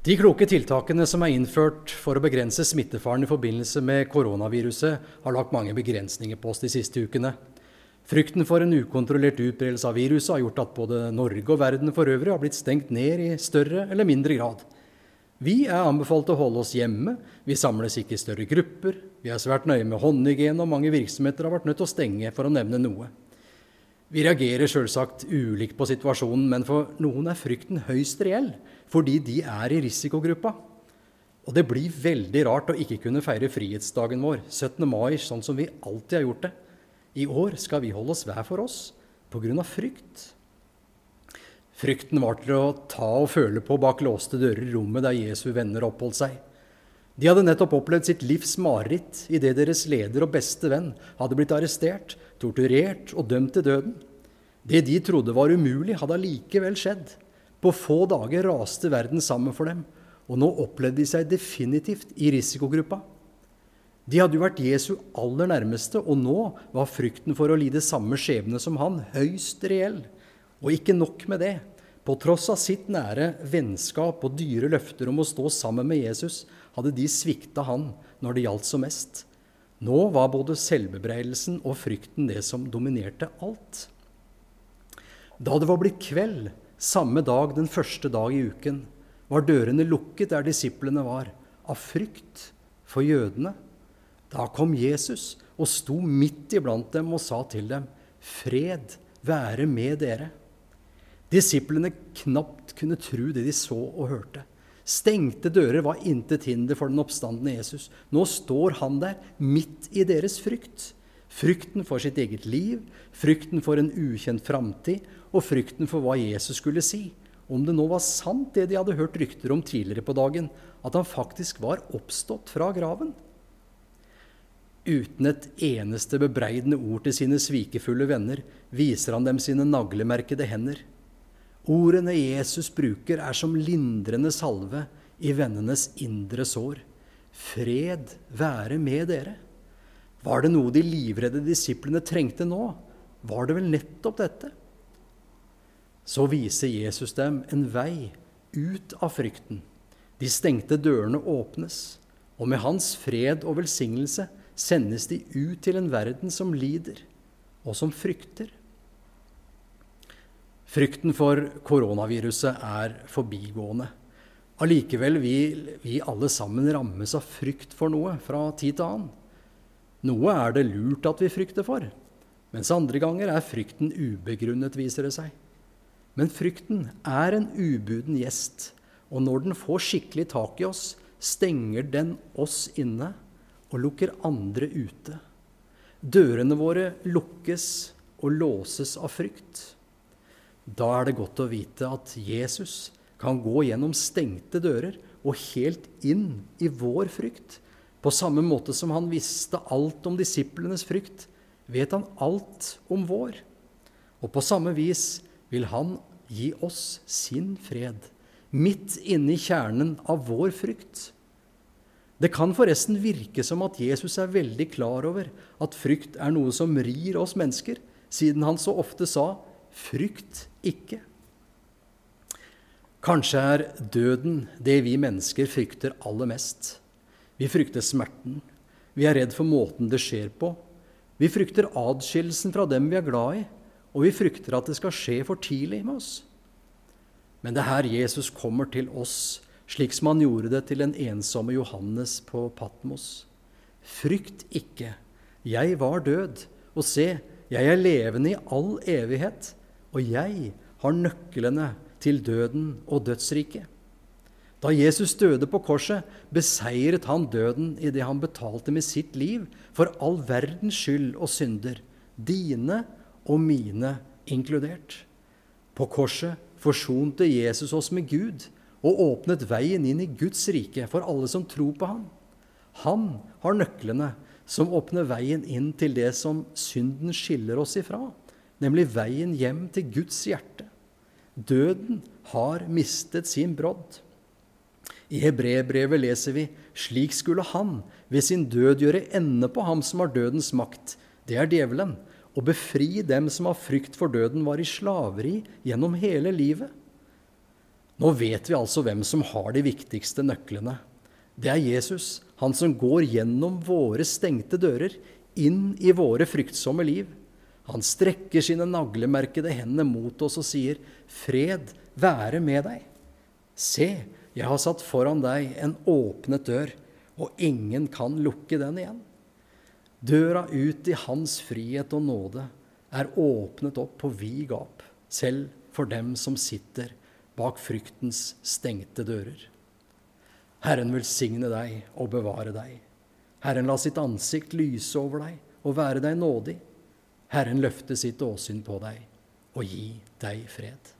De kloke tiltakene som er innført for å begrense smittefaren i forbindelse med koronaviruset, har lagt mange begrensninger på oss de siste ukene. Frykten for en ukontrollert utbredelse av viruset har gjort at både Norge og verden for øvrig har blitt stengt ned i større eller mindre grad. Vi er anbefalt å holde oss hjemme, vi samles ikke i større grupper, vi er svært nøye med håndhygiene, og mange virksomheter har vært nødt til å stenge, for å nevne noe. Vi reagerer selvsagt ulikt på situasjonen, men for noen er frykten høyst reell fordi de er i risikogruppa. Og det blir veldig rart å ikke kunne feire frihetsdagen vår, 17. mai, sånn som vi alltid har gjort det. I år skal vi holde oss hver for oss pga. frykt. Frykten var til å ta og føle på bak låste dører i rommet der Jesu venner oppholdt seg. De hadde nettopp opplevd sitt livs mareritt idet deres leder og beste venn hadde blitt arrestert, torturert og dømt til døden. Det de trodde var umulig, hadde allikevel skjedd. På få dager raste verden sammen for dem, og nå opplevde de seg definitivt i risikogruppa. De hadde jo vært Jesu aller nærmeste, og nå var frykten for å lide samme skjebne som han høyst reell. Og ikke nok med det. På tross av sitt nære vennskap og dyre løfter om å stå sammen med Jesus, hadde de svikta han når det gjaldt som mest. Nå var både selvbebreidelsen og frykten det som dominerte alt. Da det var blitt kveld, samme dag, den første dag i uken, var dørene lukket der disiplene var, av frykt for jødene. Da kom Jesus og sto midt iblant dem og sa til dem, Fred være med dere. Disiplene knapt kunne tro det de så og hørte. Stengte dører var intet hinder for den oppstandende Jesus. Nå står han der, midt i deres frykt. Frykten for sitt eget liv, frykten for en ukjent framtid og frykten for hva Jesus skulle si. Om det nå var sant, det de hadde hørt rykter om tidligere på dagen, at han faktisk var oppstått fra graven. Uten et eneste bebreidende ord til sine svikefulle venner viser han dem sine naglemerkede hender. Ordene Jesus bruker, er som lindrende salve i vennenes indre sår. Fred være med dere. Var det noe de livredde disiplene trengte nå, var det vel nettopp dette. Så viser Jesus dem en vei ut av frykten. De stengte dørene åpnes, og med hans fred og velsignelse sendes de ut til en verden som lider, og som frykter. Frykten for koronaviruset er forbigående. Allikevel vil vi alle sammen rammes av frykt for noe fra tid til annen. Noe er det lurt at vi frykter for, mens andre ganger er frykten ubegrunnet, viser det seg. Men frykten er en ubuden gjest, og når den får skikkelig tak i oss, stenger den oss inne og lukker andre ute. Dørene våre lukkes og låses av frykt. Da er det godt å vite at Jesus kan gå gjennom stengte dører og helt inn i vår frykt på samme måte som han visste alt om disiplenes frykt, vet han alt om vår. Og på samme vis vil han gi oss sin fred, midt inne i kjernen av vår frykt. Det kan forresten virke som at Jesus er veldig klar over at frykt er noe som rir oss mennesker, siden han så ofte sa 'frykt ikke'. Kanskje er døden det vi mennesker frykter aller mest. Vi frykter smerten. Vi er redd for måten det skjer på. Vi frykter adskillelsen fra dem vi er glad i, og vi frykter at det skal skje for tidlig med oss. Men det er her Jesus kommer til oss, slik som han gjorde det til den ensomme Johannes på Patmos. Frykt ikke, jeg var død, og se, jeg er levende i all evighet, og jeg har nøklene til døden og dødsriket. Da Jesus døde på korset, beseiret han døden idet han betalte med sitt liv for all verdens skyld og synder, dine og mine inkludert. På korset forsonte Jesus oss med Gud og åpnet veien inn i Guds rike for alle som tror på ham. Han har nøklene som åpner veien inn til det som synden skiller oss ifra, nemlig veien hjem til Guds hjerte. Døden har mistet sin brodd. I hebreerbrevet leser vi slik skulle han ved sin død gjøre ende på ham som har dødens makt, det er djevelen, og befri dem som av frykt for døden var i slaveri gjennom hele livet. Nå vet vi altså hvem som har de viktigste nøklene. Det er Jesus, han som går gjennom våre stengte dører, inn i våre fryktsomme liv. Han strekker sine naglemerkede hender mot oss og sier, 'Fred være med deg'. Se, jeg har satt foran deg en åpnet dør, og ingen kan lukke den igjen. Døra ut i Hans frihet og nåde er åpnet opp på vid gap, selv for dem som sitter bak fryktens stengte dører. Herren velsigne deg og bevare deg. Herren la sitt ansikt lyse over deg og være deg nådig. Herren løfte sitt åsyn på deg og gi deg fred.